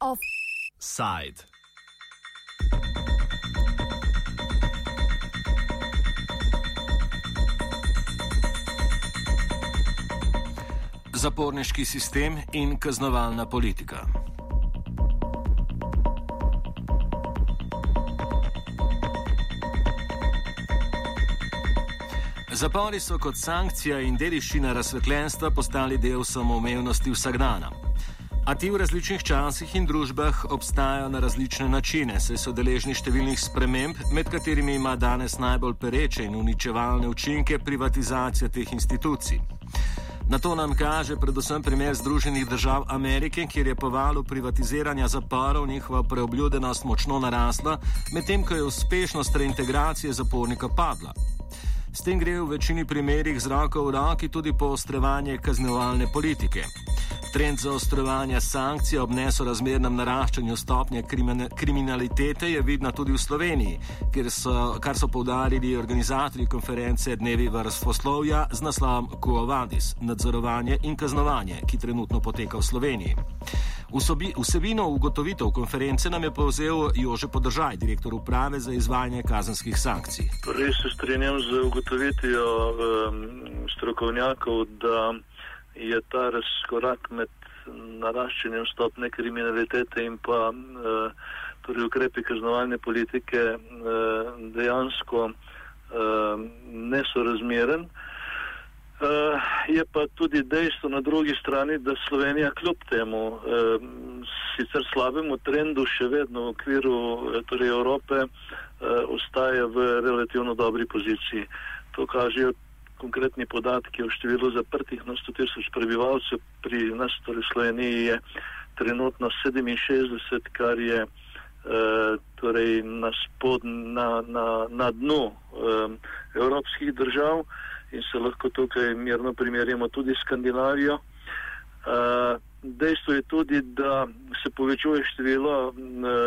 Offside. Zaporniški sistem in kaznovalna politika. Zapori so kot sankcija in dediščina razsvetljenstva postali del samoumevnosti vsakdana. A ti v različnih časih in družbah obstajajo na različne načine, saj so deležni številnih sprememb, med katerimi ima danes najbolj pereče in uničevalne učinke privatizacija teh institucij. Na to nam kaže predvsem primer Združenih držav Amerike, kjer je po valu privatiziranja zaporov njihova preobljudenost močno narasla, medtem ko je uspešnost reintegracije zapornika padla. S tem gre v večini primerjih z roko v roki tudi poostrevanje kaznovalne politike. Trend zaostrovanja sankcij ob nesorazmernem naraščanju stopnje kriminalitete je vidna tudi v Sloveniji, so, kar so povdarili organizatorji konference Dnevi vrstoslovja z naslovom Kuovadis - nadzorovanje in kaznovanje, ki trenutno poteka v Sloveniji. Vsobi, vsebino ugotovitev konference nam je povzel Jože Podržaj, direktor uprave za izvajanje kazenskih sankcij. Torej se strinjam z ugotovitvijo um, strokovnjakov, da je ta razkorak med naraščanjem stopne kriminalitete in pa uh, torej ukrepi kaznovalne politike uh, dejansko uh, nesorazmeren. Uh, je pa tudi dejstvo na drugi strani, da Slovenija kljub temu uh, sicer slabemu trendu še vedno v okviru uh, torej Evrope uh, ostaja v relativno dobri poziciji. To kažejo konkretni podatki o številu zaprtih na 100 tisoč prebivalcev. Pri nas, torej Sloveniji, je trenutno 67, kar je uh, torej na, spod, na, na, na dnu uh, evropskih držav in se lahko tukaj mirno primerjamo tudi s Skandinavijo. Uh, dejstvo je tudi, da se povečuje število uh,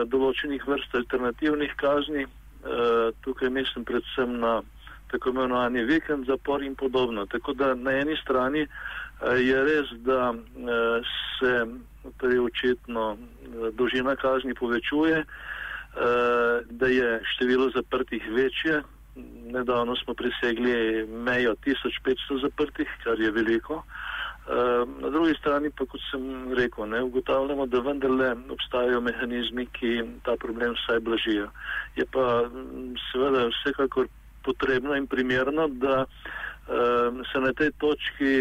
določenih vrst alternativnih kazni. Uh, tukaj mislim predvsem na tako imenovani vikend zapor in podobno. Tako da na eni strani uh, je res, da uh, se torej očitno uh, dolžina kazni povečuje, da je število zaprtih večje, nedavno smo presegli mejo 1500 zaprtih, kar je veliko. Na drugi strani pa, kot sem rekel, ne, ugotavljamo, da vendarle obstajajo mehanizmi, ki ta problem vsaj blažijo. Je pa seveda vsekakor potrebno in primerno, da um, se na tej točki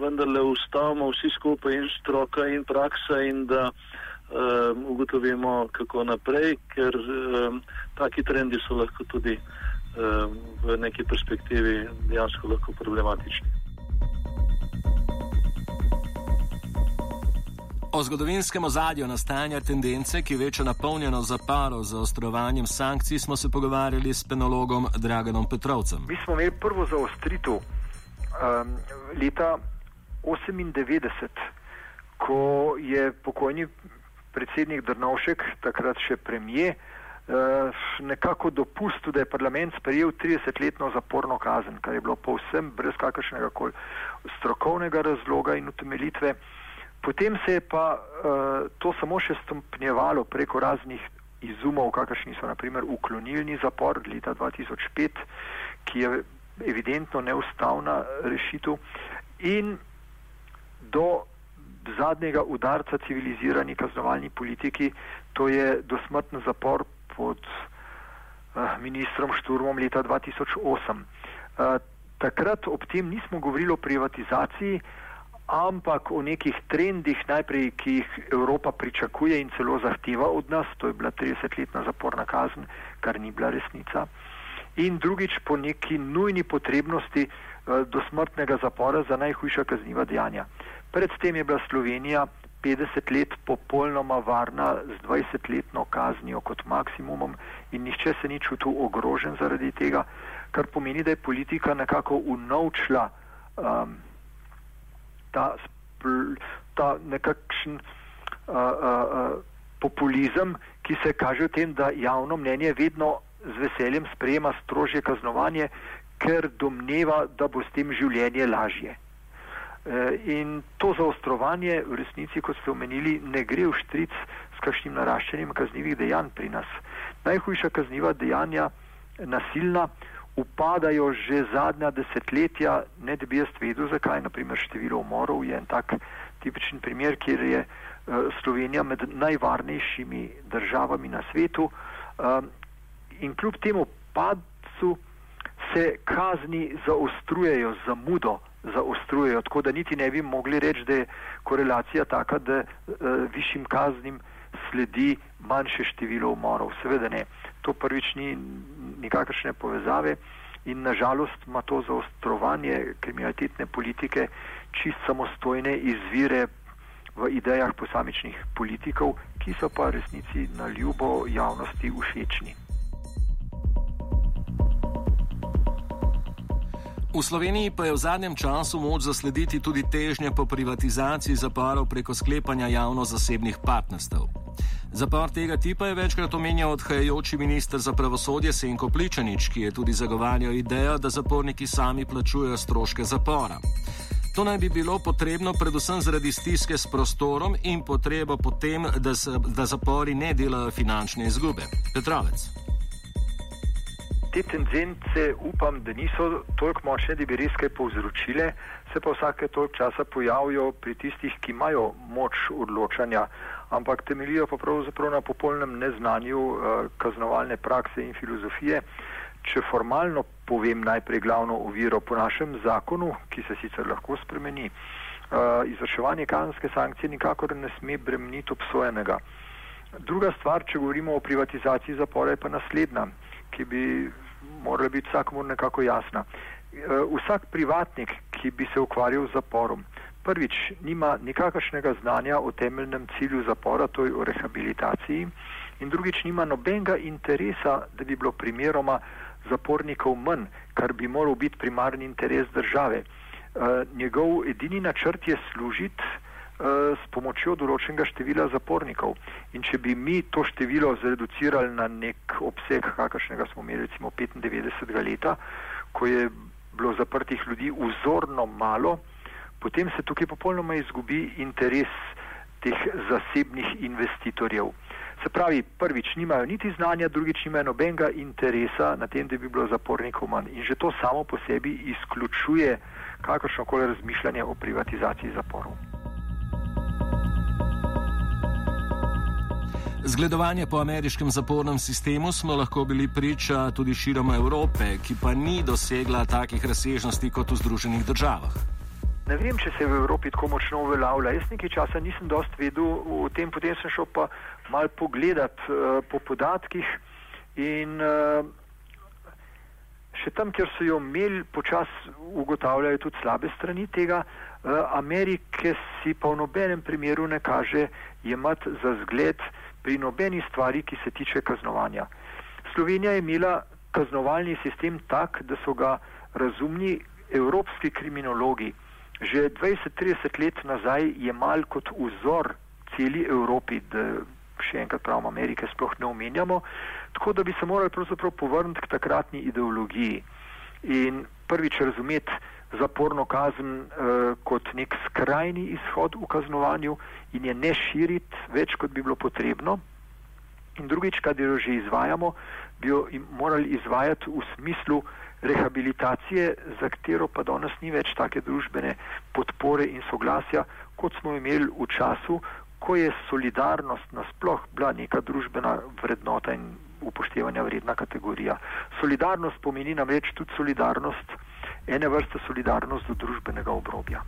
vendarle ustavimo vsi skupaj in stroka in praksa in da um, ugotovimo, kako naprej, ker um, taki trendi so lahko tudi v neki perspektivi dejansko problematični. O zgodovinskem ozadju nastajanja tendence, ki veča napolnjeno zaparov za ostrovanjem sankcij, smo se pogovarjali s penologom Draganom Petrovcem. Mi smo imeli prvo zaostritev um, leta 1998, ko je pokojni predsednik Drnovšek, takrat še premijer, Eh, nekako dopustil, da je parlament sprejel 30-letno zaporno kazen, kar je bilo povsem brez kakršnega koli strokovnega razloga in utemelitve. Potem se je pa uh, to samo še stopnjevalo preko raznih izumov, kakršni so naprimer uklonilni zapor leta 2005, ki je evidentno neustavna rešitev in do zadnjega udarca civilizirani kaznovalni politiki, to je dosmrtni zapor pod uh, ministrom Šturmom leta 2008. Uh, eh, takrat ob tem nismo govorili o privatizaciji, ampak o nekih trendih, najprej, ki jih Evropa pričakuje in celo zahteva od nas, to je bila 30-letna zaporna kazen, kar ni bila resnica. In drugič, po neki nujni potrebnosti uh, dosmrtnega zapora za najhujša kazniva dejanja. Predtem je bila Slovenija 50 let popolnoma varna z 20-letno kaznijo kot maksimumom in nihče se ni čutil ogrožen zaradi tega, kar pomeni, da je politika nekako unovčila um, ta, ta nekakšen uh, uh, uh, populizem, ki se kaže v tem, da javno mnenje vedno z veseljem sprejema strožje kaznovanje, ker domneva, da bo s tem življenje lažje. Eh, in to zaostrovanje v resnici, kot ste omenili, ne gre v štric s kakšnim naraščanjem kaznjivih dejanj pri nas. Najhujša kazniva dejanja, nasilna, upadajo že zadnja desetletja, ne da bi jaz vedel, zakaj. Naprimer, število umorov je en tak tipičen primer, kjer je uh, Slovenija med najvarnejšimi državami na svetu. Um, in kljub temu padcu se kazni zaostrujejo, zamudo zaostrujejo, tako da niti ne bi mogli reči, da je korelacija taka, da uh, višjim kaznim sledi manjše število umorov. Seveda ne. To prvič ni nikakršne povezave in nažalost ima to zaostrovanje kriminalitetne politike čist samostojne izvire v idejah posamičnih politikov, ki so pa resnici na ljubo javnosti všečni. V Sloveniji pa je v zadnjem času moč zaslediti tudi težnje po privatizaciji zaporov preko sklepanja javno-zasebnih partnerstev. Zapor tega tipa je večkrat omenjal odhajajoči minister za pravosodje Senko Pličanič, ki je tudi zagovarjal idejo, da zaporniki sami plačujejo stroške zapora. To naj bi bilo potrebno predvsem zaradi stiske s prostorom in potrebo potem, da, se, da zapori ne delajo finančne izgube. Petrovec te tendence upam, da niso toliko močne, da bi res kaj povzročile, se pa vsake toliko časa pojavijo pri tistih, ki imajo moč odločanja, ampak temeljijo pa pravzaprav na popolnem neznanju uh, kaznovalne prakse in filozofije. Če formalno povem najprej glavno oviro po našem zakonu, ki se sicer lahko spremeni, uh, izvrševanje kazenske sankcije nikakor ne sme bremeniti obsojenega. Druga stvar, če govorimo o privatizaciji zapora, je pa naslednja, ki bi morala biti vsakomu nekako jasna. Eh, vsak privatnik, ki bi se ukvarjal z zaporom, prvič nima nikakršnega znanja o temeljnem cilju zapora, to je o rehabilitaciji, in drugič nima nobenega interesa, da bi bilo primeroma zapornikov manj, kar bi moral biti primarni interes države. Eh, njegov edini načrt je služiti Eh, s pomočjo določenega števila zapornikov. In če bi mi to število zreducirali na nek obseg, kakršnega smo imeli recimo 95. leta, ko je bilo zaprtih ljudi vzorno malo, potem se tukaj popolnoma izgubi interes teh zasebnih investitorjev. Se pravi, prvič nimajo niti znanja, drugič nimajo nobenega interesa na tem, da bi bilo zapornikov manj. In že to samo po sebi izključuje kakršnokoli razmišljanje o privatizaciji zaporov. Zgledovanje po ameriškem zapornem sistemu smo lahko bili priča tudi širom Evrope, ki pa ni dosegla takih razsežnosti kot v Združenih državah. Ne vem, če se je v Evropi tako močno uveljavlja. Jaz nekaj časa nisem dost vedel o tem, potem sem šel pa mal pogledat uh, po podatkih in uh, še tam, kjer so jo imeli, počasi ugotavljajo tudi slabe strani tega. Uh, Amerike si pa v nobenem primeru ne kaže jemati za zgled pri nobeni stvari, ki se tiče kaznovanja. Slovenija je imela kaznovalni sistem tak, da so ga razumni evropski kriminologi že 20-30 let nazaj jemali kot vzor celi Evropi, da še enkrat pravim, Amerike sploh ne omenjamo, tako da bi se morali pravzaprav povrniti k takratni ideologiji in prvič razumeti zaporno kazen eh, kot nek skrajni izhod v kaznovanju in je ne širiti več, kot bi bilo potrebno. In drugič, kar jo že izvajamo, bi jo morali izvajati v smislu rehabilitacije, za katero pa danes ni več take družbene podpore in soglasja, kot smo imeli v času, ko je solidarnost nasploh bila neka družbena vrednota in upoštevanja vredna kategorija. Solidarnost pomeni namreč tudi solidarnost ene vrste solidarnost do družbenega obrobja.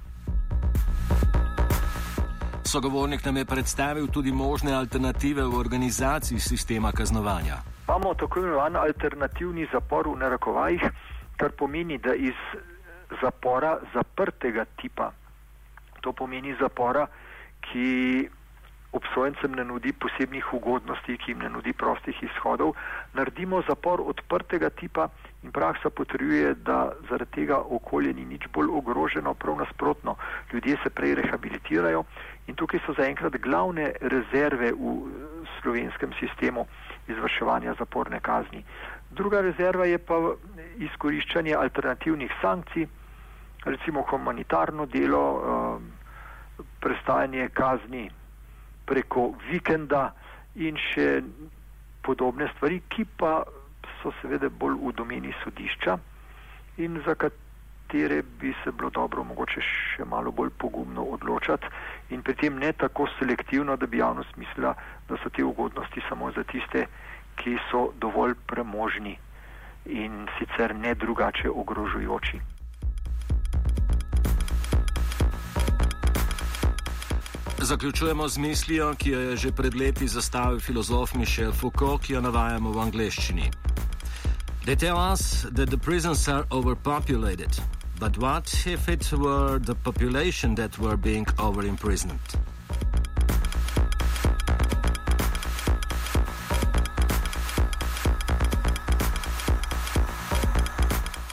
Sogovornik nam je predstavil tudi možne alternative v organizaciji sistema kaznovanja. Imamo tako imenovan alternativni zapor v narekovajih, kar pomeni, da iz zapora zaprtega tipa, to pomeni zapora, ki obsojencem ne nudi posebnih ugodnosti, ki jim ne nudi prostih izhodov, naredimo zapor odprtega tipa in praksa potrjuje, da zaradi tega okolje ni nič bolj ogroženo, prav nasprotno, ljudje se prej rehabilitirajo in tukaj so zaenkrat glavne rezerve v slovenskem sistemu izvrševanja zaporne kazni. Druga rezerva je pa izkoriščanje alternativnih sankcij, recimo humanitarno delo, uh, prestajanje kazni preko vikenda in še podobne stvari, ki pa so seveda bolj v domeni sodišča in za katere bi se bilo dobro mogoče še malo bolj pogumno odločati in pri tem ne tako selektivno, da bi javnost mislila, da so te ugodnosti samo za tiste, ki so dovolj premožni in sicer ne drugače ogrožujoči. Zaključujemo z mislijo, ki jo je že pred leti zastavil filozof Michel Foucault, ki jo navajamo v angleščini. They tell us that the prisons are overpopulated, but what if it were the population that were being overimprisoned?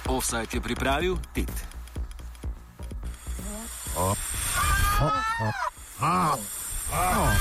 Offside je pripravil Tit. Oh. Oh. Oh. Offside.